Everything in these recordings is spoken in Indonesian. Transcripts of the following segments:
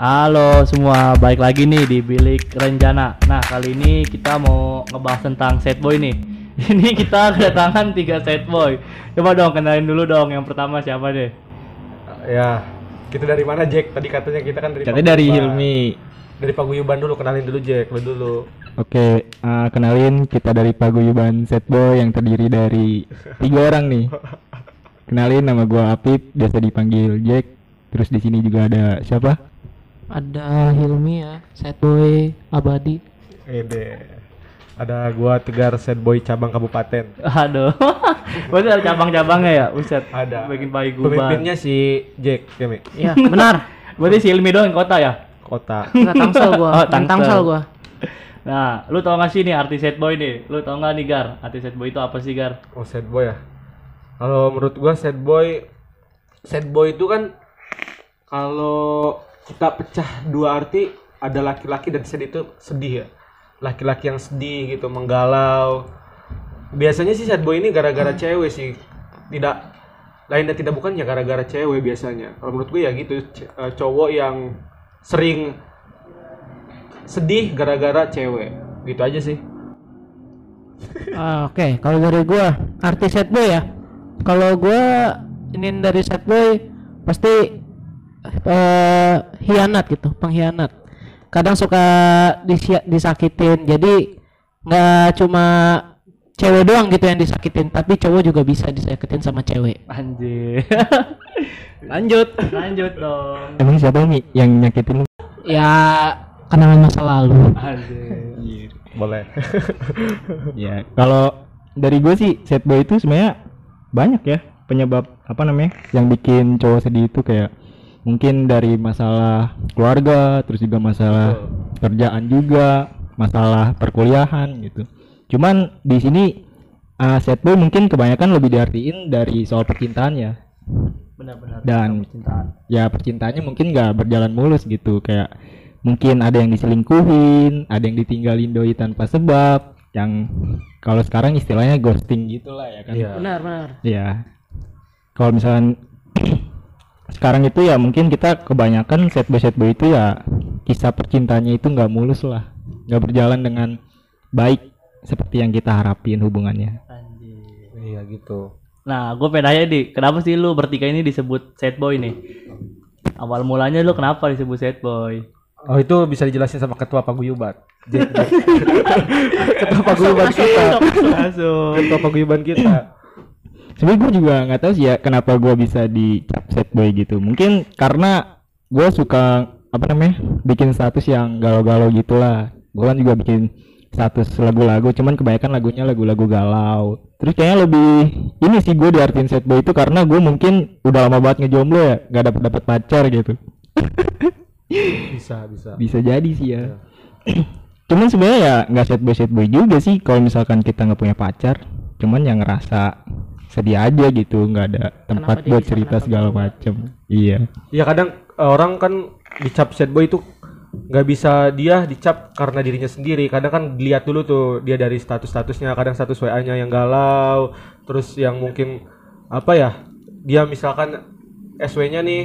Halo semua, balik lagi nih di Bilik Renjana. Nah kali ini kita mau ngebahas tentang set boy nih. Ini kita kedatangan tiga set boy. Coba dong kenalin dulu dong. Yang pertama siapa deh? Ya, kita dari mana Jack? Tadi katanya kita kan dari Katanya dari. Hilmi. Dari Paguyuban dulu, kenalin dulu Jack, lu dulu. Oke, eh, kenalin kita dari Paguyuban Set Boy yang terdiri dari tiga orang nih. Kenalin nama gua Apip, biasa dipanggil Jack. Terus di sini juga ada siapa? Ada Hilmi ya, set boy abadi. Ede. Ada gua Tegar Sad Boy cabang kabupaten. Aduh, berarti ada cabang-cabangnya ya, Buset. Ada. Bikin bayi guban. Pemimpinnya si Jack, ya? Iya, benar. Berarti si Ilmi doang kota ya? Kota. Enggak tangsel gua, Oh, Tangsel. tangsel gua. Nah, lu tau gak sih nih artis set boy nih? Lu tau gak nih Gar? Artis set boy itu apa sih Gar? Oh, sad boy ya. Kalau menurut gua sad boy sad boy itu kan kalau kita pecah dua arti ada laki-laki dan sad itu sedih ya. Laki-laki yang sedih gitu, menggalau. Biasanya sih sad boy ini gara-gara cewek sih. Tidak lain dan tidak bukan ya gara-gara cewek biasanya. Kalau menurut gue ya gitu, eh, cowok yang sering sedih gara-gara cewek. Gitu aja sih. Ah, Oke, kalau dari gua artis set boy ya. Kalau gua ini dari set boy pasti eh hianat gitu, pengkhianat. Kadang suka disia- disakitin. Jadi nggak cuma cewek doang gitu yang disakitin, tapi cowok juga bisa disakitin sama cewek. Anjir. lanjut, lanjut dong. Emang siapa nih yang nyakitin lu? Ya kenangan masa lalu. Anjir. Boleh. Ya, kalau dari gue sih Set Boy itu sebenarnya banyak ya penyebab apa namanya yang bikin cowok sedih itu kayak mungkin dari masalah keluarga, terus juga masalah kerjaan juga, masalah perkuliahan gitu. Cuman di sini uh, set boy mungkin kebanyakan lebih diartiin dari soal percintaan ya. Benar-benar. Dan percintaan. ya percintaannya mungkin nggak berjalan mulus gitu kayak mungkin ada yang diselingkuhin, ada yang ditinggalin doi tanpa sebab, yang kalau sekarang istilahnya ghosting gitulah ya kan. Iya. Benar, benar. Ya. Kalau misalkan sekarang itu ya mungkin kita kebanyakan set by set boy itu ya kisah percintaannya itu nggak mulus lah, nggak berjalan dengan baik seperti yang kita harapin hubungannya. Anjir. Iya gitu. Nah, gue pengen nanya di, kenapa sih lu bertiga ini disebut set boy nih? Awal mulanya lu kenapa disebut set boy? Oh itu bisa dijelasin sama ketua paguyuban. Ketua paguyuban kita. Langsung. Ketua paguyuban kita. Sebenarnya gue juga nggak tahu sih ya kenapa gue bisa dicap set boy gitu. Mungkin karena gue suka apa namanya bikin status yang galau-galau gitulah. Gue kan juga bikin status lagu-lagu, cuman kebanyakan lagunya lagu-lagu galau. Terus kayaknya lebih ini sih gue diartin set boy itu karena gue mungkin udah lama banget ngejomblo ya, nggak dapet dapet pacar gitu. Bisa bisa. Bisa jadi sih ya. cuman sebenarnya ya nggak set boy set boy juga sih kalau misalkan kita nggak punya pacar. Cuman yang ngerasa sedih aja gitu, nggak ada tempat Kenapa buat cerita kenapa segala macem. Iya. Ya kadang eh, orang kan dicap sad boy itu nggak bisa dia dicap karena dirinya sendiri. Kadang kan dilihat dulu tuh dia dari status-statusnya. Kadang status WA-nya yang galau, terus yang mungkin apa ya? Dia misalkan SW-nya nih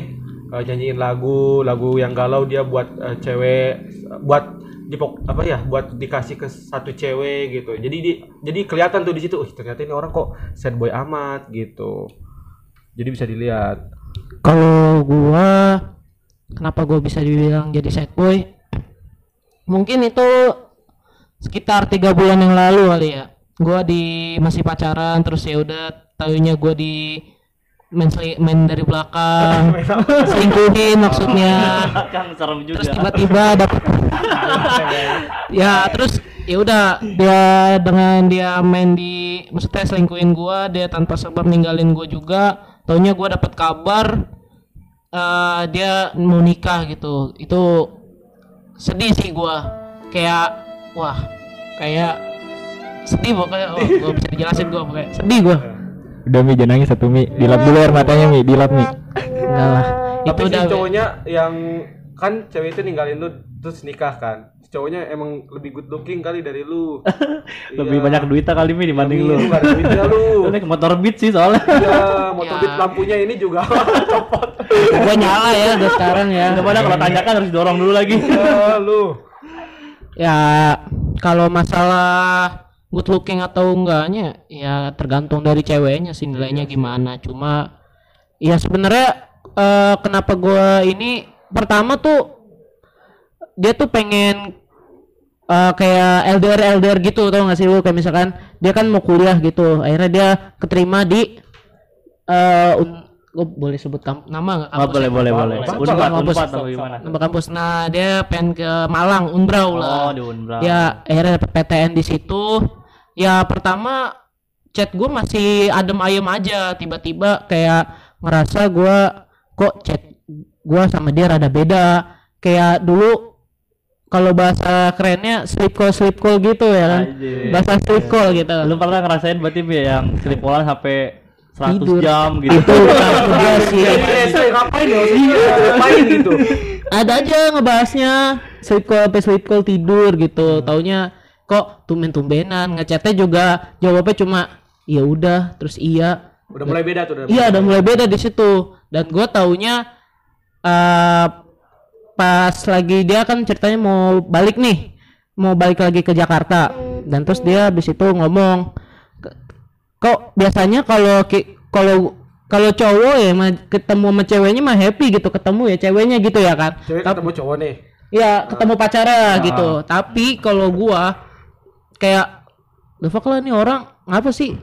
eh, nyanyiin lagu, lagu yang galau dia buat eh, cewek, buat dipok apa ya buat dikasih ke satu cewek gitu jadi di, jadi kelihatan tuh di situ "Ih, ternyata ini orang kok sad boy amat gitu jadi bisa dilihat Kalau gua kenapa gua bisa dibilang jadi sad boy? Mungkin itu sekitar tiga bulan yang lalu kali ya. Gua di masih pacaran terus ya udah tahunya gua di main, seli- main dari belakang selingkuhin maksudnya. Kan serem juga. terus tiba-tiba dapet ya terus ya udah dia dengan dia main di maksudnya selingkuhin gua dia tanpa sebab ninggalin gua juga taunya gua dapat kabar eh dia mau nikah gitu. Itu sedih sih gua. Kayak wah kayak sedih pokoknya. Oh, gua bisa dijelasin gua pokoknya sedih gua Udah Mi jangan nangis satu Mi. Dilap dulu air matanya Mi, dilap Mi. enggak lah itu Tapi si cowoknya yang kan cewek itu ninggalin lu terus nikah kan Si cowoknya emang lebih good looking kali dari lu Lebih banyak duitnya kali Mi dibanding lu. ada duitnya lu Lu naik motor beat sih soalnya. Iya, motor Ya. beat lampunya ini juga copot Gua nyala ya udah sekarang ya. Daripada kalau tanjakan harus dorong dulu lagi. ya lu Ya kalau masalah good looking atau enggaknya ya tergantung dari ceweknya sih nilainya gimana. Cuma ya sebenarnya eh, kenapa gua ini pertama tuh dia tuh pengen eh, kayak LDR LDR gitu tau gak sih lu kayak misalkan dia kan mau kuliah gitu akhirnya dia keterima di eh un- gua boleh sebut kam- nama nggak Oh, kampusnya? boleh boleh boleh. Apa? Unpad Kampus. Nama kampus. Nah, dia pengen ke Malang, Unbrau lah. Oh, di Unbrau. Ya, akhirnya dapet PTN di situ. Ya, pertama chat gue masih adem ayem aja. Tiba-tiba kayak ngerasa gua kok chat gua sama dia rada beda. Kayak dulu kalau bahasa kerennya sleep call sleep call gitu ya kan. Bahasa sleep call gitu. Lu pernah ngerasain berarti yang sleep callan sampai 100 Tidur. jam gitu. Itu enggak sih. Iya, ngapain ya ngapain gitu ada aja ngebahasnya sleep call sampai sleep call tidur gitu Hmm. taunya kok tumben-tumbenan ngechatnya juga jawabnya cuma ya udah terus iya. Udah mulai beda tuh udah iya udah mulai beda di situ. Dan gua taunya eh pas lagi dia kan ceritanya mau balik nih mau balik lagi ke Jakarta. Dan terus dia habis itu ngomong "K- kok biasanya kalau kalau kalau cowok ya ketemu sama ceweknya mah happy gitu ketemu ya ceweknya gitu ya kan? Cewek Tapi- ketemu cowok nih? Ya ketemu pacarnya gitu. Tapi kalau gua kayak the fuck lah nih orang ngapa sih?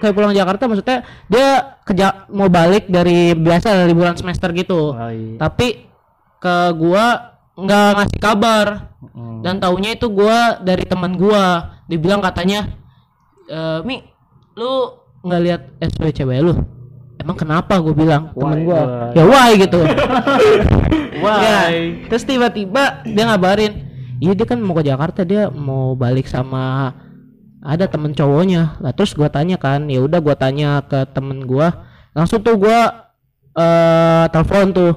Kayak pulang Jakarta maksudnya dia kerja mau balik dari biasa liburan semester gitu. Oh, iya. tapi ke gua nggak ngasih kabar. Hmm. dan taunya itu gua dari teman gua. Dibilang katanya e, mi lu nggak lihat cewek lu? Emang kenapa? Gue bilang temen gua. ya why gitu. Why? Ya, terus tiba-tiba dia ngabarin, iya dia kan mau ke Jakarta dia mau balik sama ada temen cowoknya. Lah terus gua tanya kan, ya udah gua tanya ke temen gua, langsung tuh gua eh telepon tuh,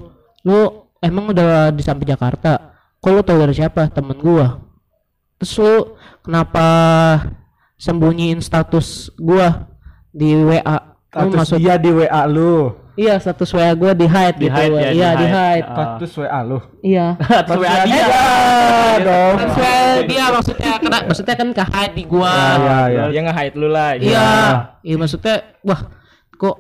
lu emang udah di sampai Jakarta? Kok lu tahu dari siapa? Temen gua. Terus lu kenapa sembunyiin status gua di WA? Lu status maksud dia di WA lu iya status WA gua di hide Di gitu. hide ya, di iya di hide. Ah. status WA lu Iya. Terus WA dia. dong Sesuai dia maksudnya kena maksudnya kan ke hide di gua. ya ya Dia nge-hide lu lah. Iya. Iya maksudnya wah kok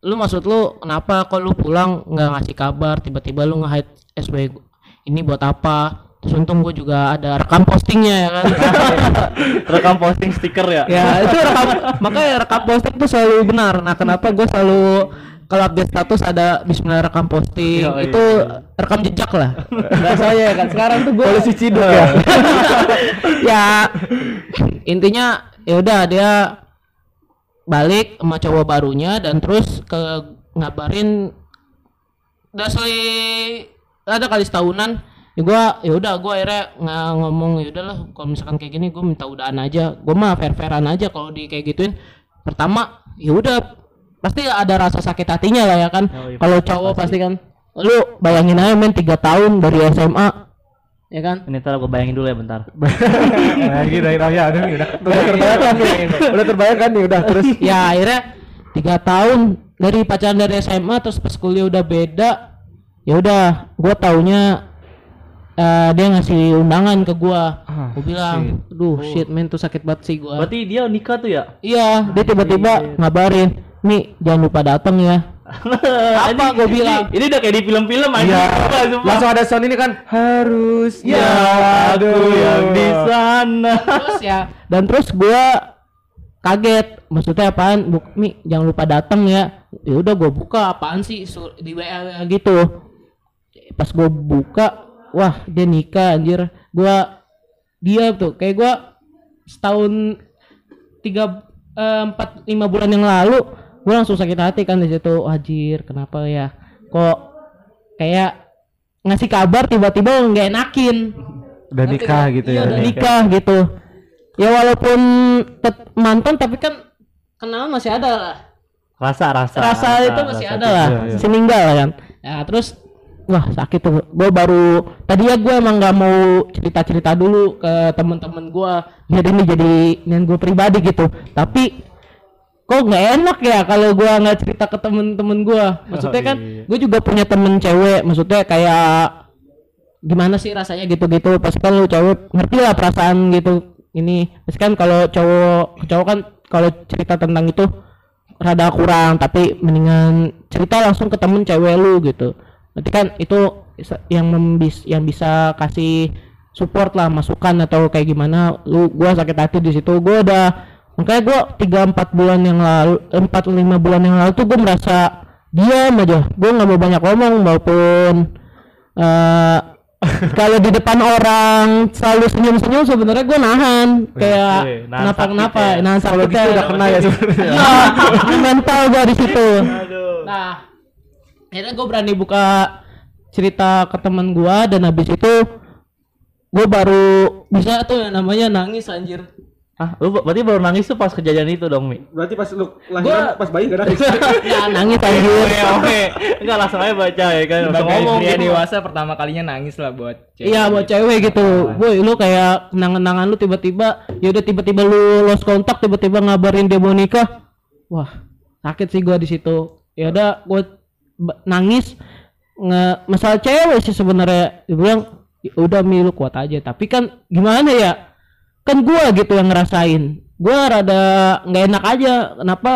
lu maksud lu kenapa kok lu pulang nggak ngasih kabar tiba-tiba lu nge-hide SW ini buat apa? Terus untung gue juga ada rekam postingnya ya kan. Rekam posting stiker ya. ya itu rekam makanya rekam posting tuh selalu benar. Nah kenapa gue selalu kalau update status ada Bismillah rekam posting. Yoi. itu rekam jejak lah. Rasanya kan. Sekarang tuh gue polisi ciduk ya ya. Intinya ya udah dia balik sama cowok barunya dan terus ke ngabarin udah seli ada kali setahunan. Ya gua ya udah gua akhirnya nggak ngomong ya udahlah kalau misalkan kayak gini gua minta udahan aja. Gua mah fair fairan aja kalau di kayak gituin. Pertama ya udah pasti ada rasa sakit hatinya lah ya kan. Oh, iya, kalau cowok pasti. kan lu bayangin aja men tiga tahun dari SMA ya kan? Ini ntar gue bayangin dulu ya bentar. nah gitu ya udah udah udah terbayangkan nih udah terbayangkan nih udah terus. Ya akhirnya tiga tahun dari pacaran dari SMA terus pas kuliah udah beda ya udah gua taunya eh, dia ngasih undangan ke gua. Ah, gua bilang aduh shit men tuh sakit banget sih gua. Berarti dia nikah tuh ya? iya dia tiba-tiba ngabarin Mi jangan lupa datang ya. Apa gua bilang? Ini udah kayak di film-film aja. Sumpah. langsung ada sound ini kan harus Ya, aku yang di sana. terus ya dan terus gua kaget. Maksudnya apaan? Bu, Mi jangan lupa datang ya. Ya udah gua buka apaan sih? Su- di WA gitu. Pas gua buka wah dia nikah anjir. Gua dia tuh kayak gua setahun tiga eh, empat lima bulan yang lalu gua langsung sakit hati kan di situ anjir kenapa ya kok kayak ngasih kabar tiba-tiba nggak enakin udah nikah gitu Iya, ya udah nikah gitu. Ya walaupun tet- mantan tapi kan kenalan masih ada lah. Rasa, rasa. Rasa, itu masih rasa ada lah. iya, iya. Kan. Ya terus wah sakit tuh gue baru tadi ya gue emang nggak mau cerita cerita dulu ke temen-temen gue biar ini jadi yang gue pribadi gitu tapi kok nggak enak ya kalau gue nggak cerita ke temen-temen gue maksudnya kan gue juga punya temen cewek. Maksudnya kayak gimana sih rasanya gitu-gitu? Pasti kan lu cowok ngerti lah perasaan gitu. Ini pasti kan kalau cowok cowok kan kalau cerita tentang itu rada kurang tapi mendingan cerita langsung ke temen cewek lu gitu. Berarti kan itu yang membis yang bisa kasih support lah masukan atau kayak gimana. Lu gua sakit hati di situ. Gua udah makanya gua tiga empat bulan yang lalu empat lima bulan yang lalu tuh gua merasa diam aja. Gua nggak mau banyak ngomong maupun eh kalau di depan orang selalu senyum-senyum sebenarnya gue nahan. Kayak wih, nahan kenapa sakit kenapa ya. nahan sakit gitu udah kena ya sebenarnya. Iya, mental gue di situ. Nah akhirnya gue berani buka cerita ke teman gue dan habis itu gue baru bisa tuh yang namanya nangis anjir Ah, lu berarti baru nangis tuh pas kejadian itu dong, Mi? Berarti pas lu lahiran pas bayi gak nangis. ya nangis anjir Oke, oke. Enggak langsung aja baca ya kan. Sebagai ngomong pria gitu. dewasa pertama kalinya nangis lah buat cewek. Iya buat cewek gitu, boy lu kayak kenangan-kenangan lu tiba-tiba, ya udah tiba-tiba lu lost kontak, tiba-tiba ngabarin dia mau nikah, wah sakit sih gua di situ. Ya udah gua nangis, nge masalah cewek sih sebenarnya, dia bilang "Ya udah mi lu kuat aja, tapi kan gimana ya, kan gua gitu yang ngerasain, gua rada nggak enak aja, kenapa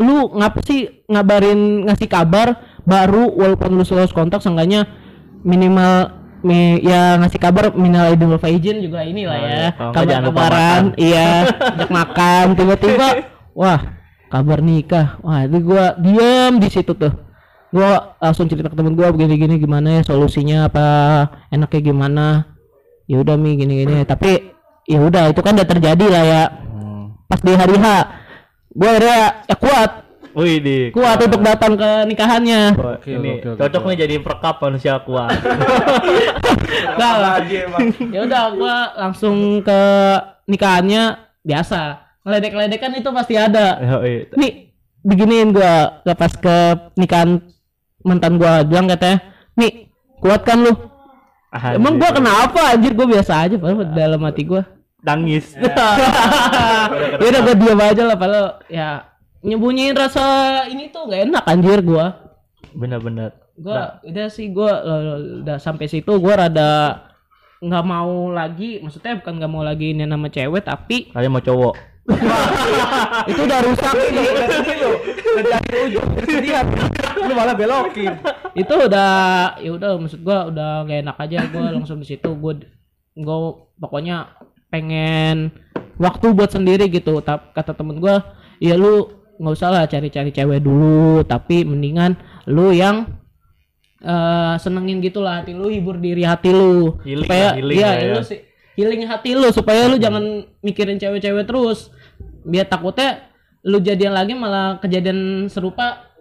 lu ngapa sih ngabarin ngasih kabar baru walaupun lu lost kontak seenggaknya minimal mi, ya ngasih kabar minimal idul faizin juga inilah Oh, ya. iya. Lupa kabar-kabaran iya ajak makan. Tiba-tiba wah kabar nikah. Wah itu gua diam di situ tuh. Gua langsung cerita ke temen gua begini-gini gimana ya solusinya apa enaknya gimana? Ya udah mi gini-gini. Tapi ya udah itu kan udah terjadi lah ya Hmm. pas di hari H gua akhirnya ya kuat Wih, di. kuat untuk datang ke nikahannya ini cocok nih jadi perkap manusia kuat. Enggak lah. ya udah gua langsung ke nikahannya biasa ngeledek-ledek kan itu pasti ada Yoi. nih beginiin gua gak pas ke nikahan mantan gua bilang katanya nih kuat kan lu Anjir. emang gua kenapa anjir? Gua biasa aja padahal dalam hati gua. Nangis. ya. Udah gua diam aja lah padahal ya nyembunyiin rasa ini tuh gak enak anjir gua. Bener-bener. gua udah sih gua lo- udah sampai situ gua rada nggak mau lagi maksudnya bukan nggak mau lagi ini nama cewek tapi Kalian mau cowok. itu udah rusak sih Lu malah belokin. itu udah ya udah maksud gua udah gak enak aja gua langsung di situ gua gua pokoknya pengen waktu buat sendiri gitu Tap, kata temen gua ya lu nggak usah lah cari-cari cewek dulu tapi mendingan lu yang eh senengin gitu lah hati lu hibur diri hati lu Healing supaya lah, healing iya lah ya. lu sih healing hati lu supaya lu jangan mikirin cewek-cewek terus biar takutnya lu jadian lagi malah kejadian serupa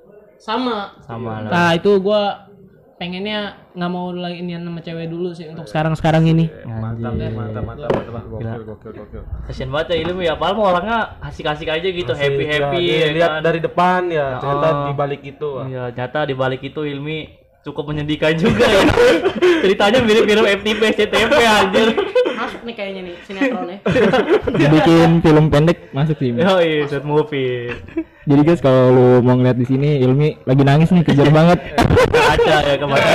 sama Sama lah. Nah itu gua pengennya nggak mau lagi ini sama cewek dulu sih untuk sekarang-sekarang ini. Mantap, mantap, mantap, mantap. Gokil, gokil, gokil. Kasian banget ya ilmu ya. Padahal mah orangnya asik-asik aja gitu, happy happy. Ya, ya lihat kan? dari depan ya, ternyata Oh. di balik itu. Iya, nyata di balik itu Ilmi cukup menyedihkan juga ya. Ceritanya mirip-mirip FTP SCTV anjir. Masuk nih kayaknya nih sinetronnya. Bikin film pendek masuk sih. Mi. Yoi, short movie. Jadi guys kalau lu mau ngeliat di sini Ilmi lagi nangis nih kejar banget. Kaca ya kemarin.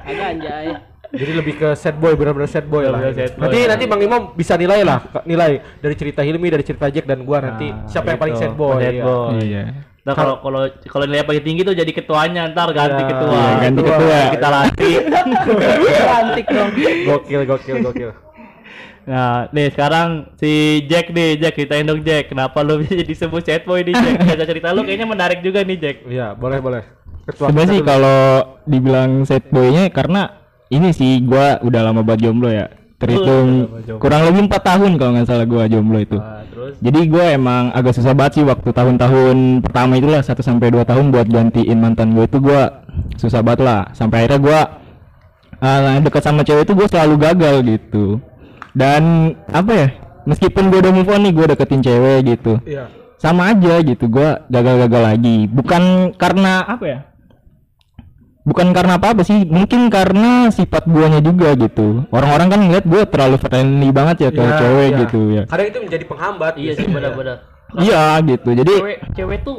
Agak anjay. Jadi lebih ke sad boy, benar-benar sad boy lah. Sad boy. Nanti nanti Bang Imam bisa nilai lah, nilai dari cerita Hilmi, dari cerita Jack dan gua nanti Nah, siapa yang paling gitu. sad boy. Sad iya. boy. Iya. Nah kalau kalau kalau nilai paling tinggi tuh jadi ketuanya ntar ganti Ya, ketua. iya, ganti Ketua, ketua. Kita latih. Cantik dong. Gokil, gokil, gokil. Nah, nih sekarang si Jack nih, Jack ceritain dong Jack, kenapa lu bisa disebut sad boy nih Jack? Cerita cerita lu kayaknya menarik juga nih Jack. Iya, boleh, boleh. Sebenarnya kita sih kalau dibilang set boynya karena ini sih gua udah lama banget jomblo ya. Terhitung kurang lebih empat tahun kalau nggak salah gua jomblo itu. Terus Jadi gue emang agak susah banget sih waktu tahun-tahun pertama itulah 1 sampai 2 tahun buat gantiin mantan gue itu gue susah banget lah. Sampai akhirnya gue uh, deket sama cewek itu gue selalu gagal gitu. Dan apa ya? Meskipun gue udah move on nih gue deketin cewek gitu. Iya. Sama aja gitu gue gagal-gagal lagi. Bukan karena apa ya? Bukan karena apa-apa sih mungkin karena sifat guanya juga gitu orang-orang kan ngeliat gue terlalu friendly banget ya ke Iya, cewek iya. gitu ya Kadang itu menjadi penghambat. Iya sih biasanya. benar-benar. iya gitu jadi Cewek cewek tuh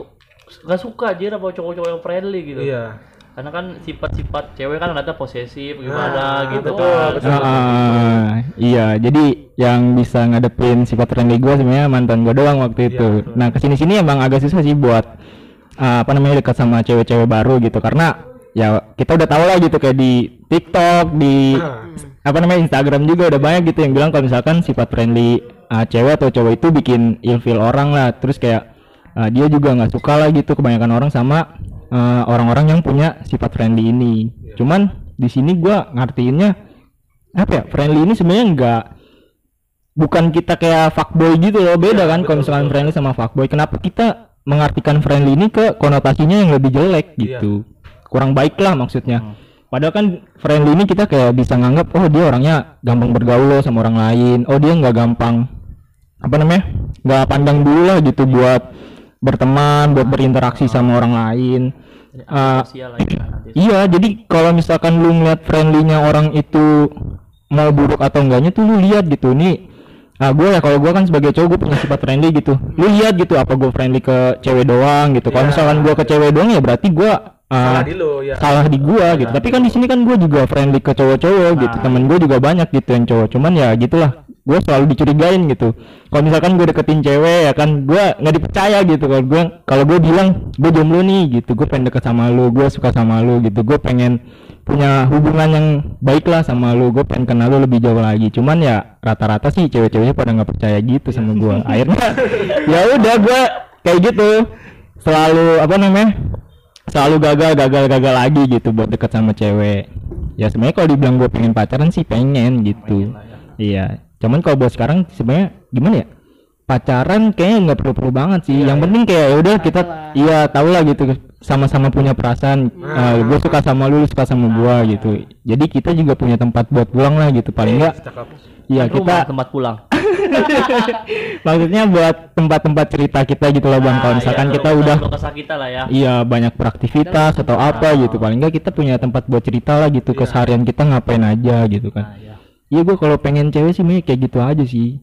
gak suka aja sama cowok-cowok yang friendly gitu. Iya. Karena kan sifat-sifat cewek kan ada posesif Nah, gimana gitu betul, kan. betul. Ah, iya, jadi yang bisa ngadepin sifat friendly gue sebenarnya mantan gue doang waktu Iya, itu. betul. nah ke sini sini emang agak susah sih buat ah, apa namanya dekat sama cewek-cewek baru gitu karena ya kita udah tahu lah gitu kayak di TikTok, di Ah. apa namanya Instagram juga udah banyak gitu yang bilang kalau misalkan sifat friendly ah, cewek atau cowok itu bikin ilfeel orang lah. Terus kayak ah, dia juga nggak suka lah gitu kebanyakan orang sama ah, orang-orang yang punya sifat friendly ini. Cuman di sini gua ngartiinnya apa ya friendly ini sebenarnya nggak bukan kita kayak fuckboy gitu loh beda Iya, kan kalau misalkan friendly sama fuckboy kenapa kita mengartikan friendly ini ke konotasinya yang lebih jelek Iya. gitu kurang baik lah maksudnya Hmm. padahal kan friendly ini kita kayak bisa nganggap oh dia orangnya gampang bergaul sama orang lain oh dia nggak gampang apa namanya nggak pandang dulu lah gitu buat berteman buat berinteraksi sama orang lain lah ya. Iya, jadi kalau misalkan lu ngeliat friendly-nya orang itu mau buruk atau enggaknya tuh lu lihat gitu nih. Ah gue ya kalau gue kan sebagai cowok gue punya sifat friendly gitu. Lu lihat gitu apa gue friendly ke cewek doang gitu. Kalau Iya. misalkan gue ke cewek doang ya berarti gue Salah di lu ya. salah di gua gitu. Tapi kan di sini kan gue juga friendly ke cowok-cowok gitu. Nah. Temen gue juga banyak gitu yang cowok. Cuman ya gitulah. Gue selalu dicurigain gitu. Kalau misalkan gue deketin cewek ya kan gue nggak dipercaya gitu. Kalau gue kalau gue bilang gue jomblo nih gitu. Gue pengen deket sama lu. Gue suka sama lu gitu. Gue pengen punya hubungan yang baik lah sama lu. Gue pengen kenal lu lebih jauh lagi. Cuman ya rata-rata sih cewek-ceweknya pada nggak percaya gitu sama gue. Akhirnya ya udah gue kayak gitu. Selalu apa namanya? Selalu gagal gagal gagal lagi gitu buat deket sama cewek. Ya sebenarnya kalau dibilang gue pengen pacaran sih pengen gitu. Iya. Cuman kalau buat sekarang sebenarnya gimana ya? Pacaran kayaknya nggak perlu perlu banget sih. Yang penting kayak ya udah kita iya tahu lah gitu. Sama-sama punya perasaan. Gue suka sama lu lu suka sama gua gitu. Jadi kita juga punya tempat buat pulang lah gitu paling enggak iya Rumah, kita tempat pulang. maksudnya buat tempat-tempat cerita kita gitu loh bang kalau Nah, misalkan iya, kita kalau udah kalau kesah kita lah ya. Iya banyak beraktivitas atau apa gitu paling enggak kita punya tempat buat cerita lah gitu keseharian kita ngapain aja gitu Nah, kan iya. iya gua kalau pengen cewek sih kayak gitu aja sih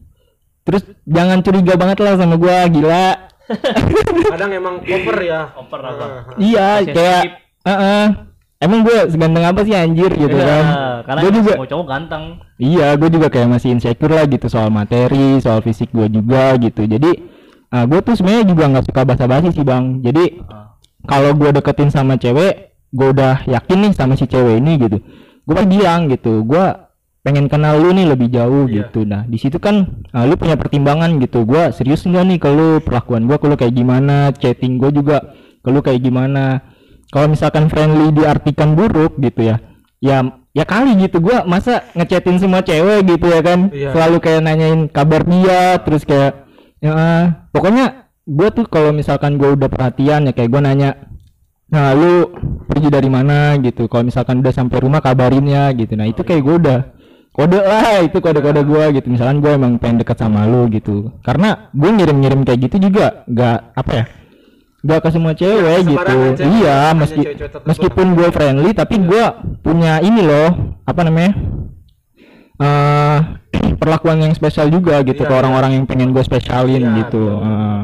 terus jangan curiga banget lah sama gua gila Kadang emang over ya. Over. Ah, iya kayak Heeh. Emang gua seganteng apa sih anjir gitu Iya, kan karena gua juga cowok ganteng. Iya, gue juga kayak masih insecure lah gitu soal materi, soal fisik gue juga gitu. Jadi, uh, gue tuh sebenarnya juga nggak suka basa-basi sih bang. Jadi, Ah. kalau gue deketin sama cewek, gue udah yakin nih sama si cewek ini gitu. Gue bilang gitu, gue pengen kenal lu nih lebih jauh Iya. gitu. Nah, di situ kan uh, lu punya pertimbangan gitu. Gue serius nggak nih ke lu perlakuan gue, ke lu kayak gimana, chatting gue juga ke lu kayak gimana. Kalau misalkan friendly diartikan buruk gitu ya, ya ya kali gitu. Gua masa ngechatin semua cewek gitu ya kan? Iya. selalu kayak nanyain kabar dia terus kayak ya pokoknya gua tuh kalau misalkan gua udah perhatian ya kayak gua nanya nah lu pergi dari mana? gitu. Kalau misalkan udah sampai rumah kabarin ya gitu. Nah itu kayak gua udah kode lah itu kode-kode gua gitu. Misalkan gua emang pengen deket sama lu gitu. Karena gue ngirim-ngirim kayak gitu juga nggak apa ya nggak ke semua cewek gitu. sembarangan cewek, iya meski cewek-cewek tertentu. meskipun gue friendly tapi gue punya ini loh apa namanya? Eh perlakuan yang spesial juga gitu Iya, ke orang-orang yang pengen gue spesialin Iya, gitu. betul. Eh,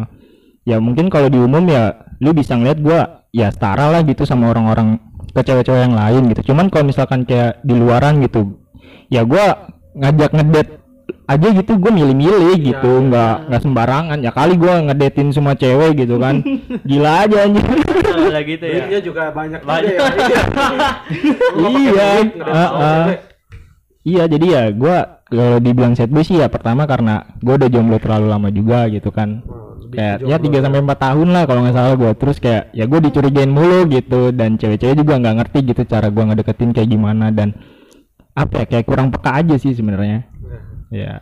ya mungkin kalau di umum ya lu bisa ngeliat gue ya setara lah gitu sama orang-orang ke cewek-cewek yang lain gitu. Cuman kalau misalkan kayak di luaran gitu ya gue ngajak ngedate aja gitu gue milih-milih Iya, gitu iya. nggak nggak sembarangan ya kali gue ngedatein semua cewek gitu kan gila aja anjir Ada gitu ya. Duitnya juga banyak juga Banyak. ya. Pakai Iya. ah. cewek. Iya jadi ya gua kalau dibilang set sih ya pertama karena gua udah jomblo terlalu lama juga gitu kan lebih kayak ya jomblo 3 sampai 4 tahun lah kalau nggak salah gua terus kayak ya gua dicurigain mulu gitu dan cewek-cewek juga nggak ngerti gitu cara gua ngedeketin kayak gimana dan apa ya kayak kurang peka aja sih sebenarnya Nah, ya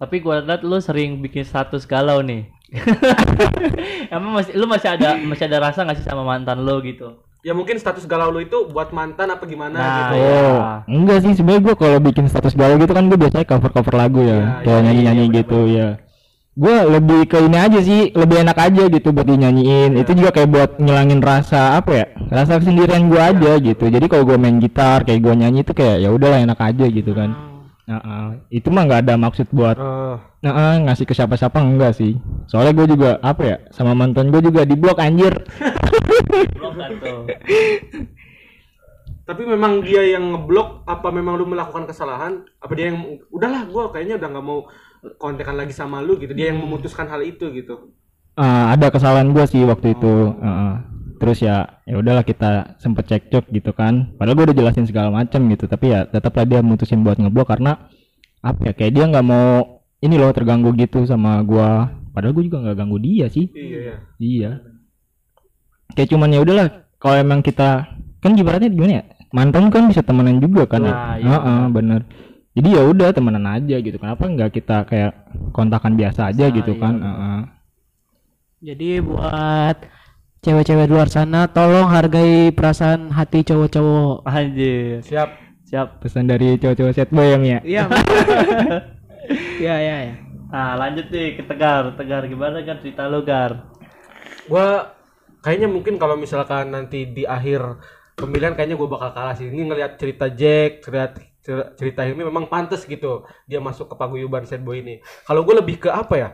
Tapi gua liat lu sering bikin status galau nih. Emang masih lu masih ada masih ada rasa nggak sih sama mantan lu gitu? Ya mungkin status galau lu itu buat mantan apa gimana Nah, gitu. iya. oh enggak sih. Sebenarnya gua kalau bikin status galau gitu kan gua biasanya cover cover lagu ya. Iya, kayak iya, nyanyi nyanyi iya, gitu ya gue lebih ke ini aja sih. Lebih enak aja gitu buat dinyanyiin. Itu juga kayak buat ngilangin rasa apa ya? Rasa kesendirian gue aja gitu. Jadi kalau gue main gitar kayak gue nyanyi itu kayak ya udahlah enak aja gitu kan Nah, itu mah nggak ada maksud buat Eh, nah, ngasih ke siapa-siapa enggak sih. Soalnya gue juga apa ya sama mantan gue juga di blok anjir. Blok tapi memang dia yang ngeblok apa memang lu melakukan kesalahan? Apa dia yang udahlah gua kayaknya udah nggak mau kontekan lagi sama lu gitu. Dia yang memutuskan hal itu gitu. Ah, ada kesalahan gue sih waktu itu. Heeh. Terus ya ya udahlah kita sempet cekcok gitu kan. Padahal gue udah jelasin segala macam gitu tapi ya tetaplah dia mutusin buat ngeblok karena apa ya kayak dia nggak mau ini loh terganggu gitu sama gua. Padahal gue juga nggak ganggu dia sih. Iya ya iya. Kayak cuman ya udahlah kalau emang kita kan ibaratnya gimana ya mantan kan bisa temenan juga kan ya? Nah, iya. Heeh, bener jadi ya udah temenan aja gitu. Kenapa nggak kita kayak kontakan biasa aja Nah, gitu iya. kan Heeh. Jadi buat cewek-cewek di luar sana tolong hargai perasaan hati cowok-cowok. Anjir. siap Siap. pesan dari cowok-cowok set boy yang ya Iya. Iya, iya, ya. Nah, lanjut nih ke Tegar. Tegar gimana kan cerita lu, Gar? gua kayaknya mungkin kalau misalkan nanti di akhir pemilihan kayaknya gua bakal kalah sih ini ngelihat cerita Jack cerita cerita ini memang pantas gitu dia masuk ke paguyuban sad boy ini kalau gue lebih ke apa ya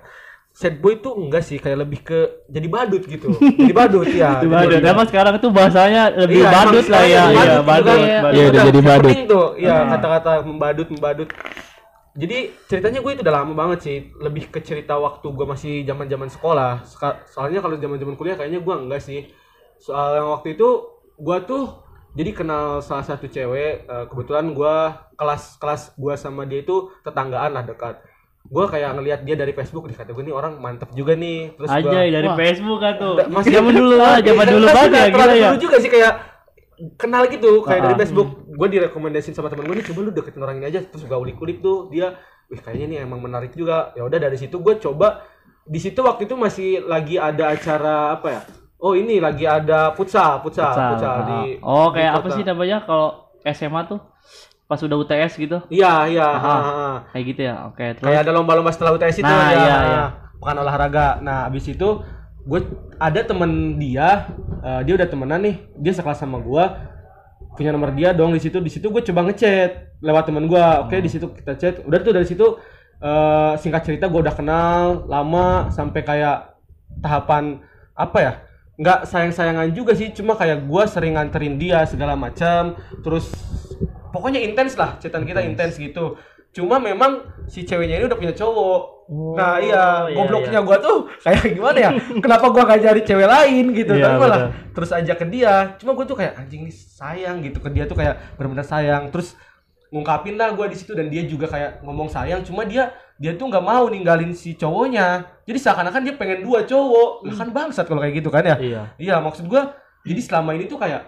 sad boy tuh enggak sih kayak lebih ke jadi badut gitu jadi badut ya Itu Jadi badut. badut. Emang sekarang itu bahasanya lebih Iya, badut lah ya. Iya, badut, badut. badut. Iya, udah jadi badut. tuh iya Ah. kata-kata membadut membadut jadi ceritanya gue itu udah lama banget sih lebih ke cerita waktu gue masih zaman zaman sekolah soalnya kalau zaman zaman kuliah kayaknya gue enggak sih soal yang waktu itu gue tuh jadi kenal salah satu cewek eh, kebetulan gue kelas kelas gue sama dia itu tetanggaan lah dekat gue kayak ngelihat dia dari Facebook nih kata gue nih orang mantep juga nih terus gua- Aja dari Wah. Facebook kan tuh. Masih zaman dulu lah, zaman Iya, dulu enggak, banget ya gila terlalu ya. dulu juga sih kayak kenal gitu kayak dari Ah. Facebook gue direkomendasiin sama temen gue nih coba lu deketin orang ini aja terus gue ulik-ulik tuh dia wih kayaknya nih emang menarik juga ya udah dari situ gue coba di situ waktu itu masih lagi ada acara apa ya oh ini lagi ada futsal futsal Futsal. futsal, Ah. di Oh, di kayak apa kota. sih namanya kalau SMA tuh? Pas udah UTS gitu. iya iya Ah. ah, ah, ah. Kayak gitu ya. Oke, terus kayak ada lomba-lomba setelah UTS itu Nah, ya iya, iya. pekan olahraga nah abis itu gue ada temen dia eh, dia udah temenan nih dia sekelas sama gue punya nomor dia dong di situ di situ gue coba ngechat lewat temen gue oke di situ kita chat udah tuh dari situ eh, singkat cerita gue udah kenal lama sampai kayak tahapan apa ya nggak sayang-sayangan juga sih cuma kayak gue sering nganterin dia segala macam terus pokoknya intens lah chatan kita intens. gitu. Cuma memang si ceweknya ini udah punya cowok. Nah iya iya, gobloknya gua tuh kayak gimana ya? Kenapa gua gak cari cewek lain gitu? Iya, tapi malah bener. terus ajak ke dia. Cuma gua tuh kayak anjing nih sayang gitu. Ke dia tuh kayak benar-benar sayang. Terus ngungkapin lah gua di situ dan dia juga kayak ngomong sayang. Cuma dia dia tuh nggak mau ninggalin si cowoknya. Jadi seakan-akan dia pengen dua cowok. Lah kan bangsat kalau kayak gitu kan ya? Iya. Iya, maksud gua jadi selama ini tuh kayak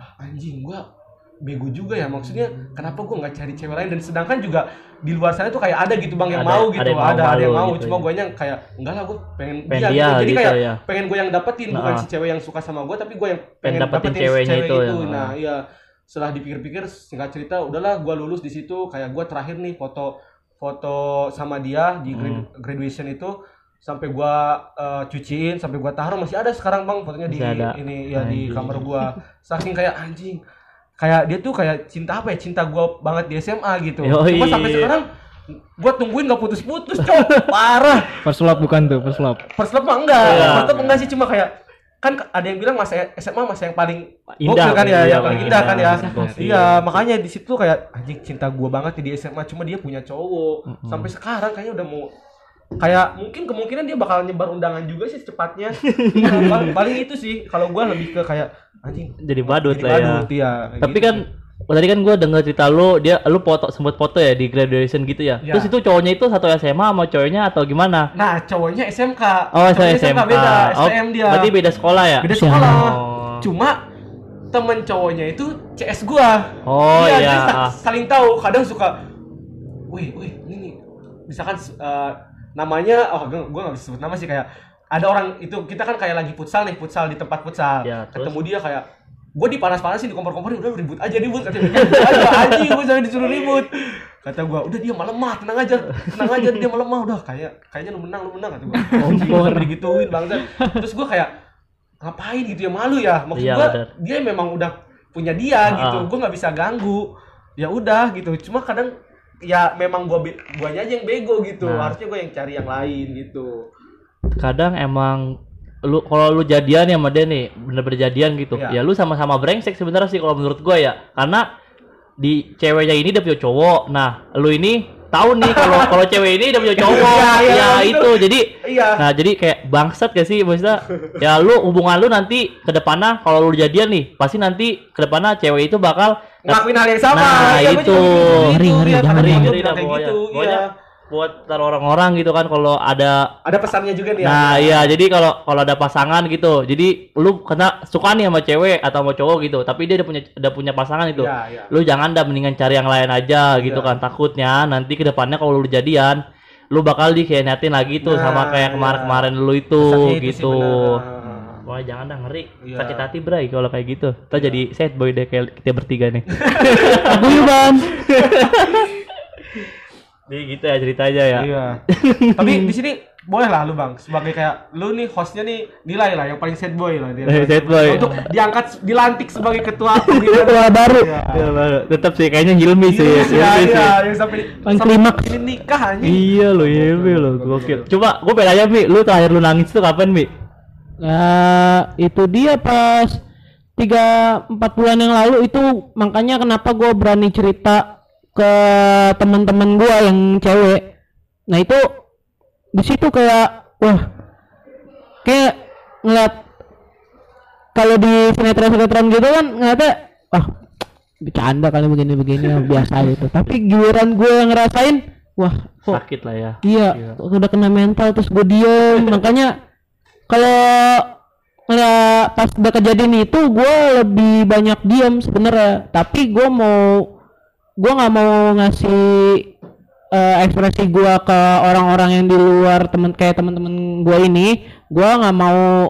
ah, anjing gua bego juga ya maksudnya kenapa gua nggak cari cewek lain dan sedangkan juga di luar sana tuh kayak ada gitu bang yang Ada- mau ada gitu yang ada mau ada, yang mau gitu cuma ya. gue yang kayak enggak lah gua pengen, Pengen dia, dia gitu. jadi gitu kayak ya. pengen gue yang dapetin bukan Nah. si cewek yang suka sama gua tapi gua yang pengen, dapetin dapetin, ceweknya si cewek itu itu, ya. nah iya setelah dipikir-pikir singkat cerita udahlah gua lulus di situ kayak gua terakhir nih foto foto sama dia di Hmm. graduation itu sampai gua eh, cuciin sampai gua taruh masih ada sekarang bang fotonya di ada. ini ya di Anjing. kamar gua saking kayak anjing kayak dia tuh kayak cinta apa ya cinta gua banget di SMA gitu Yoi. cuma sampai sekarang gua tungguin gak putus-putus cowok parah first love bukan tuh first love first love mah enggak Iya. first love enggak sih cuma kayak kan ada yang bilang masa SMA masa yang paling Indah, kan ya, iya, yang paling paling indah kan ya. gokil. Iya, makanya di situ kayak anjing cinta gua banget di SMA cuma dia punya cowok. Sampai sekarang kayaknya udah mau kayak mungkin kemungkinan dia bakal nyebar undangan juga sih secepatnya. Iya, paling, paling itu sih kalau gua lebih ke kayak anjing Jadi badut jadi lah ya. badut, iya, kayak Tapi gitu. kan oh, tadi kan gue denger cerita lu, dia lu foto sempet foto ya di graduation gitu ya. Iya. Terus itu cowoknya itu satu SMA sama cowoknya atau gimana? Nah, cowoknya SMK. Oh, Cowoknya saya SMK. beda, Oh, STM dia. Berarti beda sekolah ya? Beda sekolah. Oh. Cuma temen cowoknya itu CS gua. Oh Iya, iya. sa- saling tahu. Kadang suka, wih, wih, ini nih. Misalkan eh, namanya, oh, gua gak bisa sebut nama sih kayak ada orang itu kita kan kayak lagi futsal nih, futsal di tempat futsal. Ya, terus? Ketemu dia kayak gue dipanas-panasin di kompor-komporin udah ribut aja ribut katanya ribut aja anjing gue sampai disuruh ribut kata gua udah dia malah lemah tenang aja tenang aja dia malah lemah udah kayak kayaknya lu menang lu menang kata gua Kompor. digituin bangsa terus gua kayak ngapain gitu ya malu ya maksud gua benar. dia memang udah punya dia Ah. gitu gua nggak bisa ganggu ya udah gitu cuma kadang ya memang gua guanya aja yang bego gitu Nah. harusnya gua yang cari yang lain gitu kadang emang lu kalau lu jadian ya sama dia nih bener-bener jadian gitu Iya. ya lu sama-sama brengsek sebenarnya sih kalau menurut gua ya karena di ceweknya ini dia punya cowok nah lu ini tahu nih kalau kalau cewek ini dia punya cowok. Iya, iya, ya itu. itu. Jadi iya. nah jadi kayak bangsat gak sih maksudnya? Ya lu hubungan lu nanti ke depannya kalau lu jadian nih pasti nanti ke depannya cewek itu bakal ngelakuin hal yang sama. Nah, Iya, gua itu. juga gitu, Ngeri, ngeri, lihat jangan, temen ngeri. gua ngeri bilang dah kayak pokoknya. gitu pokoknya iya buat ntar orang-orang gitu kan kalau ada ada pesannya juga nih Nah, ya. iya jadi kalau kalau ada pasangan gitu. Jadi lu kena suka nih sama cewek atau sama cowok gitu, tapi dia udah punya udah punya pasangan itu. Iya, iya. Lu jangan dah mendingan cari yang lain aja gitu Iya. kan. Takutnya nanti ke depannya kalau lu jadian, lu bakal dikhianatin lagi tuh Nah, sama kayak iya. kemarin-kemarin lu itu Pesannya itu gitu. benar. Wah, jangan dah ngeri. Iya. Sakit hati, Bray, kalau kayak gitu. Kita jadi sad boy deh kayak kita bertiga nih. Paguyuban. Jadi gitu ya ceritanya ya. Iya. Tapi di sini boleh lah lu bang sebagai kayak lu nih hostnya nih nilai lah yang paling sad boy lah dia. Eh, sad boy. Untuk diangkat dilantik sebagai ketua pembina Ketua baru. Iya. Ya, baru. tetap sih kayaknya Hilmi sih. Iya, Hilmi iya, sih. iya, yang sampai klimaks. ini nikah anjing. Iya lo, iya lo, gokil. Coba gue pengen aja Mi, lu terakhir lu nangis tuh kapan Mi? Nah, itu dia pas tiga empat bulan yang lalu itu makanya kenapa gue berani cerita ke teman-teman gue yang cewek. Nah itu di situ kayak wah kayak ngeliat kalau di sinetron-sinetron gitu kan ngeliatnya wah bercanda kali begini-begini biasa gitu. Tapi giliran gue yang ngerasain wah kok Sakit lah ya. Iya, udah kena mental terus gue diem. Makanya kalau pas udah kejadian itu gue lebih banyak diem sebenarnya. Tapi gue mau gue nggak mau ngasih eh, ekspresi gue ke orang-orang yang di luar temen kayak teman-teman gue ini. Gue nggak mau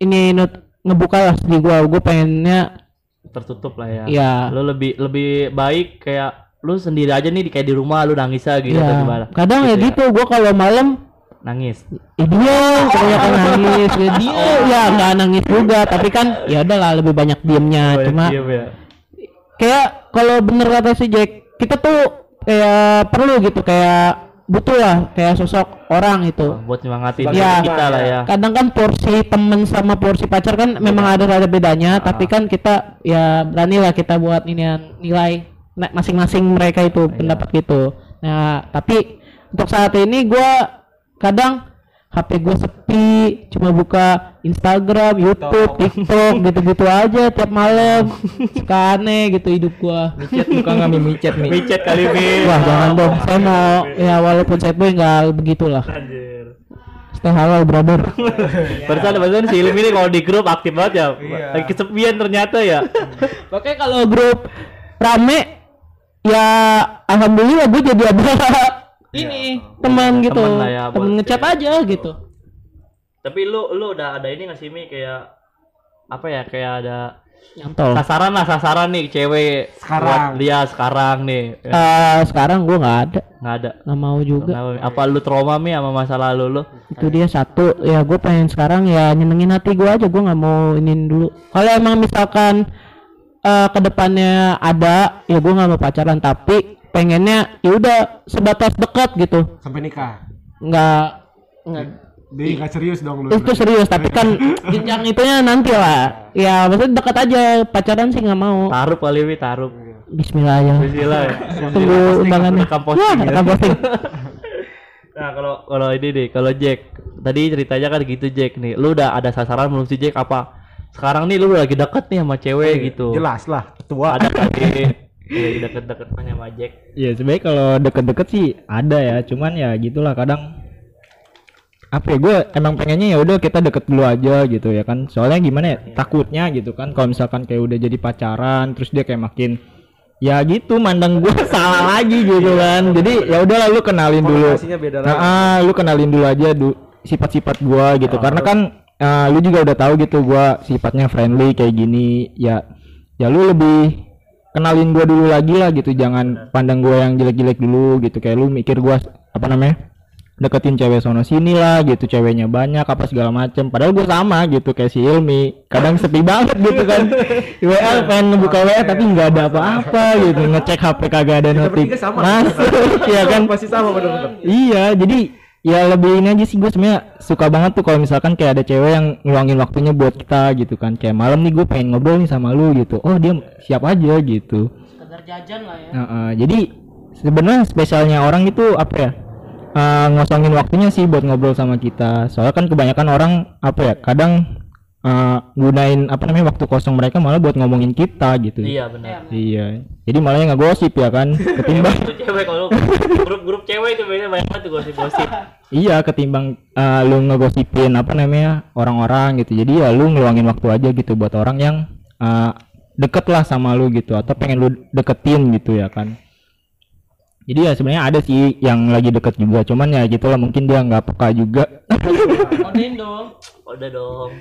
ini nut- ngebuka lah di gue. Gue pengennya Tertutup lah ya. Iya. Lu lebih lebih baik kayak lu sendiri aja nih di kayak di rumah lu nangis aja gitu atau gimana? ya kadang ya gitu. Gue kalau malam Nangis. Eh dia kebanyakan nangis, ya dia ya nggak nangis juga, tapi kan ya udahlah lebih banyak diemnya. Banyak Cuma diem ya. kayak kalau bener kata si Jack, kita tuh kayak perlu gitu kayak butuh lah kayak sosok orang itu. Buat nyemangatin Iya. kita lah ya. Kadang kan porsi temen sama porsi pacar kan memang ada ada bedanya, tapi kan kita ya berani lah kita buat ini nilai masing-masing mereka itu pendapat gitu. Nah, tapi untuk saat ini gua kadang HP gue sepi, cuma buka Instagram, YouTube, TikTok, gitu-gitu aja tiap malam. Suka aneh gitu hidup gua. Micet buka nggak mi micet mi. Micet kali Mi. Wah, jangan dong. Saya mau ya walaupun saya boy nggak begitulah. Anjir. Stay halal, brother. Barusan barusan si Hilmi ini kalau di grup aktif banget ya. Iya. Lagi kesepian ternyata ya. Makanya kalau grup rame ya alhamdulillah gue jadi ada ini teman gitu. Temen lah ya, temen ngechat aja gitu. Tapi lu lu udah ada ini nggak sih Mi? Kayak apa ya kayak ada nyantol. sasaran lah sasaran nih cewek Sekarang. buat dia sekarang nih. Ya, Eh, sekarang gue nggak ada. Nggak ada? Nggak mau juga. Kenapa, apa lu trauma mi sama masa lalu lu? Itu dia satu. Ya gue pengen sekarang ya nyenengin hati gue aja. Gue nggak mau inin dulu. Kalau emang misalkan eh ke depannya ada ya gue nggak mau pacaran. Tapi pengennya ya udah sebatas dekat gitu. Sampai nikah. nggak nggak. Dia nggak serius dong lu. itu serius tapi kan jenjang itunya nanti lah. Ya maksudnya dekat aja pacaran sih nggak mau. Taruh kali mi taruh Bismillah ya. Bismillah ya. tunggu undangannya. rekam posting Wah, ya. rekam posting nah kalau kalau ini nih kalau Jack tadi ceritanya kan gitu Jack nih. Lu udah ada sasaran belum si Jack? Apa? Sekarang nih lu lagi deket nih sama cewek gitu. Jelas lah, tua. ada lagi deket-deket sama Jack. Iya sebenarnya kalau deket-deket sih ada ya, cuman ya gitulah kadang apa ya gue emang pengennya ya udah kita deket dulu aja gitu ya kan. Soalnya gimana ya takutnya gitu kan kalau misalkan kayak udah jadi pacaran terus dia kayak makin ya gitu mandang gue salah lagi gitu kan. Jadi ya udah lu kenalin dulu. Beda Nah, ah, lu kenalin dulu aja du sifat-sifat gua gitu. Karena kan ah, lu juga udah tahu gitu gua sifatnya friendly kayak gini. Ya ya lu lebih kenalin gua dulu lagi lah gitu jangan pandang gua yang jelek-jelek dulu gitu. Kayak lu mikir gua apa namanya deketin cewek sono sini lah gitu ceweknya banyak apa segala macem. Padahal gua sama gitu kayak si Ilmi kadang sepi banget gitu kan. WA pengen ngebuka WA tapi nggak ada apa-apa gitu. Ngecek HP kagak ada notif masuk ya kan? Masih sama bener-bener. Iya, jadi ya lebih ini aja sih gue sebenarnya suka banget tuh kalau misalkan kayak ada cewek yang ngeluangin waktunya buat kita gitu kan. Kayak malam nih gue pengen ngobrol nih sama lu gitu. Oh dia siap aja gitu. sekedar jajan lah ya Nah, eh, jadi sebenarnya spesialnya orang itu apa ya? Eh, ngosongin waktunya sih buat ngobrol sama kita. Soalnya kan kebanyakan orang apa ya? Kadang eh, gunain apa namanya waktu kosong mereka malah buat ngomongin kita gitu. Iya benar. Iya. Jadi malah nggak gosip ya kan, ketimbang Itu cewek kalau grup-grup cewek itu biasanya banyak banget tuh gosip-gosip. Iya ketimbang uh, lu ngegosipin apa namanya orang-orang gitu. Jadi ya lu ngeluangin waktu aja gitu buat orang yang uh, deket lah sama lu gitu atau pengen lu deketin gitu ya kan. Jadi ya sebenarnya ada sih yang lagi deket juga, cuman ya gitulah mungkin dia nggak peka juga. Kodein dong Udah dong.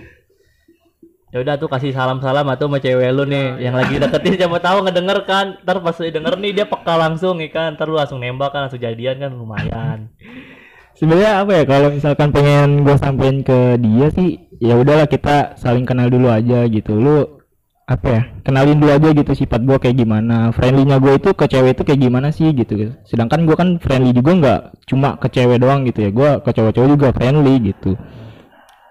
Ya udah tuh kasih salam-salam atau sama cewek lu nih yang lagi deketin siapa tahu ngedenger kan. Ntar pas denger nih dia peka langsung nih kan. Ntar lu langsung nembak kan langsung jadian kan lumayan. sebenarnya apa ya kalau misalkan pengen gue sampein ke dia sih ya udahlah kita saling kenal dulu aja gitu lu apa ya kenalin dulu aja gitu sifat gue kayak gimana friendlynya gue itu ke cewek itu kayak gimana sih gitu sedangkan gue kan friendly juga nggak cuma ke cewek doang gitu ya gue ke cowok-cowok juga friendly gitu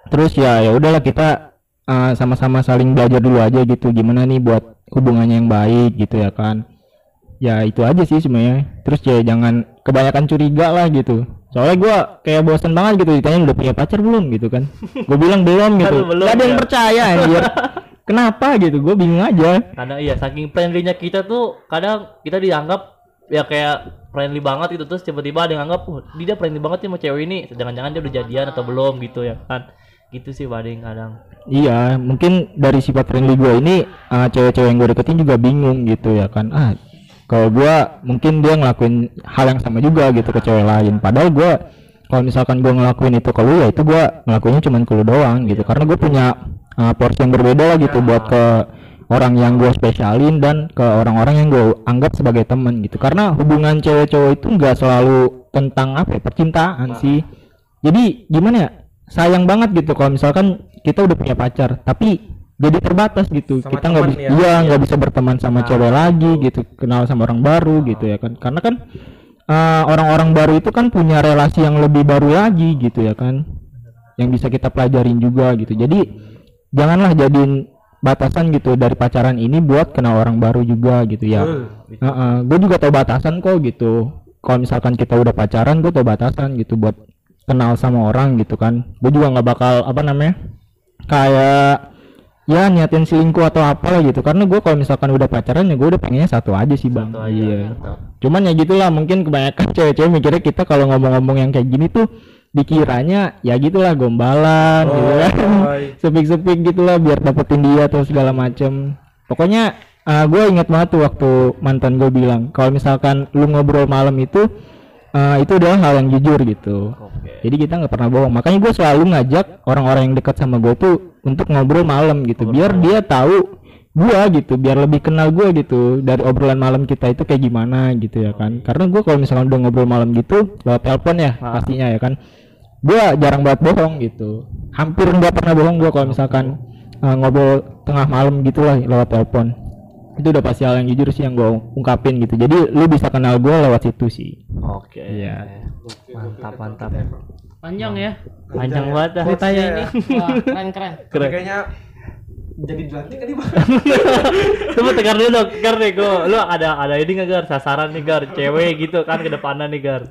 terus ya ya udahlah kita uh, sama-sama saling belajar dulu aja gitu. Gimana nih buat hubungannya yang baik gitu ya kan? Ya itu aja sih sebenarnya. Terus ya jangan kebanyakan curiga lah gitu. Soalnya gua kayak bosen banget gitu ditanya udah punya pacar belum gitu kan? Gue bilang belum gitu. Kan belum, Gak ada yang ya. percaya anjir. Kenapa gitu? Gue bingung aja. Kadang iya saking friendly-nya kita tuh kadang kita dianggap ya kayak friendly banget gitu. Terus tiba-tiba ada yang anggap oh, dia friendly banget nih sama cewek ini. Jangan-jangan dia udah jadian atau belum gitu ya kan gitu sih bading kadang. Iya mungkin dari sifat friendly gue ini uh, cewek-cewek yang gue deketin juga bingung gitu ya kan. Ah kalau gua mungkin dia ngelakuin hal yang sama juga gitu ke cewek lain. Padahal gua kalau misalkan gua ngelakuin itu ke lu ya itu gua ngelakuinnya cuman ke lu doang gitu. Karena gue punya uh, porsi yang berbeda lah gitu buat ke orang yang gue spesialin dan ke orang-orang yang gue anggap sebagai teman gitu. Karena hubungan cewek cowok itu nggak selalu tentang apa ya percintaan sih. Jadi gimana ya sayang banget gitu kalau misalkan kita udah punya pacar tapi jadi terbatas gitu. Sama kita nggak bisa ya. iya nggak bisa berteman sama Nah, cewek lagi gitu kenal sama orang baru gitu ya kan. Karena kan eh, orang-orang baru itu kan punya relasi yang lebih baru lagi gitu ya kan. Yang bisa kita pelajarin juga gitu. Jadi janganlah jadiin batasan gitu dari pacaran ini buat kenal orang baru juga gitu ya. Gue juga tahu batasan kok gitu. Kalau misalkan kita udah pacaran gue tahu batasan gitu buat kenal sama orang gitu kan. Gue juga nggak bakal apa namanya kayak ya niatin selingkuh atau apa gitu. Karena gue kalau misalkan udah pacaran ya gue udah pengennya satu aja sih bang. Satu aja, iya. cuman ya gitulah mungkin kebanyakan cewek-cewek mikirnya kita kalau ngomong-ngomong yang kayak gini tuh dikiranya ya gitulah gombalan gitu kan. Sepik-sepik gitulah biar dapetin dia atau segala macem. Pokoknya gue ingat banget tuh waktu mantan gue bilang kalau misalkan lu ngobrol malam itu eh, itu adalah hal yang jujur gitu. Oke. Jadi kita nggak pernah bohong. Makanya gue selalu ngajak orang-orang yang dekat sama gue tuh untuk ngobrol malam gitu. Biar dia tahu gua gitu. Biar lebih kenal gua gitu. Dari obrolan malam kita itu kayak gimana gitu ya kan. Karena gua kalau misalkan udah ngobrol malam gitu lewat telepon ya Ah. pastinya ya kan. Gua jarang banget bohong gitu. Hampir nggak pernah bohong gua kalau misalkan uh, ngobrol tengah malam gitu lah lewat telepon itu udah pasti hal yang jujur sih yang gua ungkapin gitu jadi lu bisa kenal gua lewat situ sih oke Iya. mantap mantap panjang ya panjang banget dah ceritanya ya. ini wah keren keren Tapi kayaknya jadi dilantik kan bang Coba tegar dulu dong, Gar nih gua. Lu ada ada ini nggak Gar? Sasaran nih Gar, cewek gitu kan ke depannya nih Gar.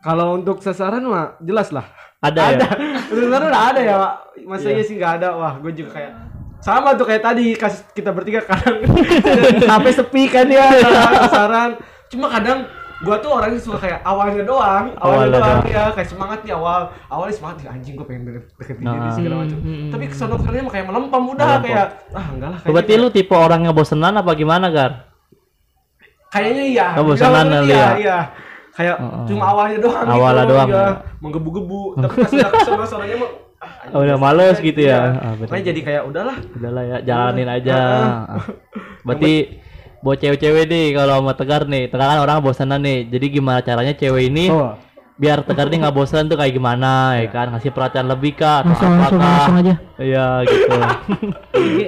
kalau untuk sasaran mah jelas lah Ada, ya? sebenarnya udah ada ya Pak. masa Iya. iya sih nggak ada wah gue juga kayak sama tuh kayak tadi kas kita bertiga kadang sampai sepi kan ya sasaran cuma kadang gua tuh orangnya suka kayak awalnya doang awalnya, Awalnya doang, doang. ya kayak semangat nih awal awalnya semangat nih anjing gue pengen deket deketin Nah. diri segala macam Hmm, hmm, tapi ke sana kesannya mah kayak melempem udah Melempem. kayak ah enggak lah Berarti lu tipe orang yang bosenan apa gimana Gar? kayaknya iya Oh, bosanan Iya, lu iya, ya? iya. kayak Oh, oh. cuma awalnya doang Awalnya gitu, doang, ya. ya. menggebu-gebu tapi pas udah ke sana anjing, Oh, udah bosan males gitu ya? Ah, bener. makanya jadi kayak udahlah Udahlah ya, jalanin aja. Heeh. Ah. Berarti buat cewek-cewek nih kalau sama Tegar nih Tegar kan orang bosanan nih jadi gimana caranya cewek ini Oh. biar Tegar nih nggak bosan tuh kayak gimana ya kan ngasih perhatian lebih kah atau Langsung langsung apakah? langsung aja. iya gitu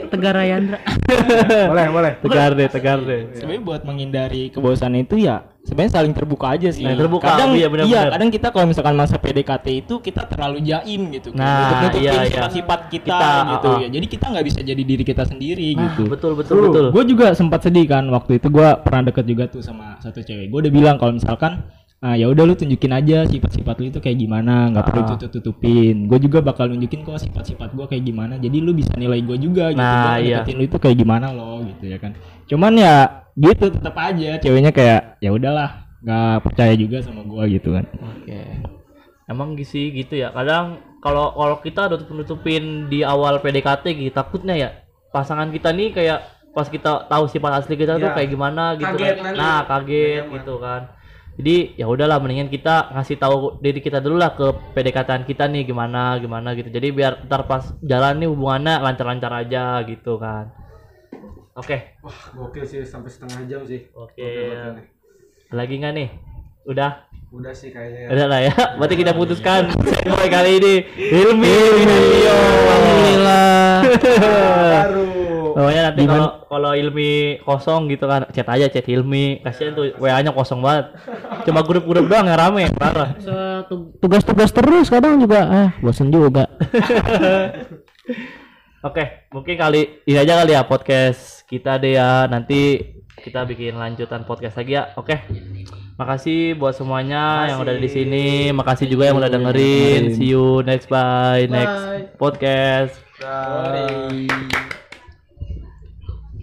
Tegar Rayandra. boleh boleh Tegar deh Tegar deh Sebenarnya buat menghindari kebosanan itu ya sebenarnya saling terbuka aja sih. Saling terbuka, kadang iya, benar-benar. kadang kita kalau misalkan masa PDKT itu kita terlalu jaim gitu. kan. Nah, Untuk nutupin iya, iya. sifat-sifat kita, Kita, gitu ah, ah. ya. Jadi kita nggak bisa jadi diri kita sendiri Nah, gitu. betul betul betul Gue juga sempat sedih kan waktu itu gue pernah deket juga tuh sama satu cewek. Gue udah bilang kalau misalkan ah ya udah lu tunjukin aja sifat-sifat lu itu kayak gimana, nggak perlu Ah. tutup-tutupin. Gue juga bakal nunjukin kok sifat-sifat gue kayak gimana. Jadi lu bisa nilai gue juga gitu. Nah, Gua iya. lu itu kayak gimana loh gitu ya kan. Cuman ya gitu tetap aja ceweknya kayak ya udahlah nggak percaya juga sama gue gitu kan. Oke. Emang sih gitu ya. Kadang kalau kalau kita nutup nutupin di awal PDKT gitu takutnya ya pasangan kita nih kayak pas kita tahu sifat asli kita tuh Ya. kayak gimana gitu Kaget kan. nanti. Nah, kaget gitu kan. Jadi ya udahlah mendingan kita ngasih tahu diri kita dulu lah ke PDKT kita nih gimana gimana gitu. Jadi biar ntar pas jalan nih hubungannya lancar-lancar aja gitu kan. Oke. wah gokil sih sampai setengah jam sih Oke. Lagi nggak nih? Udah. udah sih kayaknya Udah lah ya. Berarti kita putuskan mulai kali ini Hilmi Minadio. Alhamdulillah. baru Pokoknya nanti kalau kalau Hilmi kosong gitu kan chat aja chat Hilmi. Kasihan tuh WA-nya kosong banget. Cuma grup-grup doang yang rame, parah. Tugas-tugas terus kadang juga ah bosen juga. Oke, mungkin kali ini aja kali ya podcast kita deh ya. Nanti kita bikin lanjutan podcast lagi ya. Oke. Makasih buat semuanya yang udah di sini. Makasih juga yang udah dengerin. See you next by next podcast. Bye.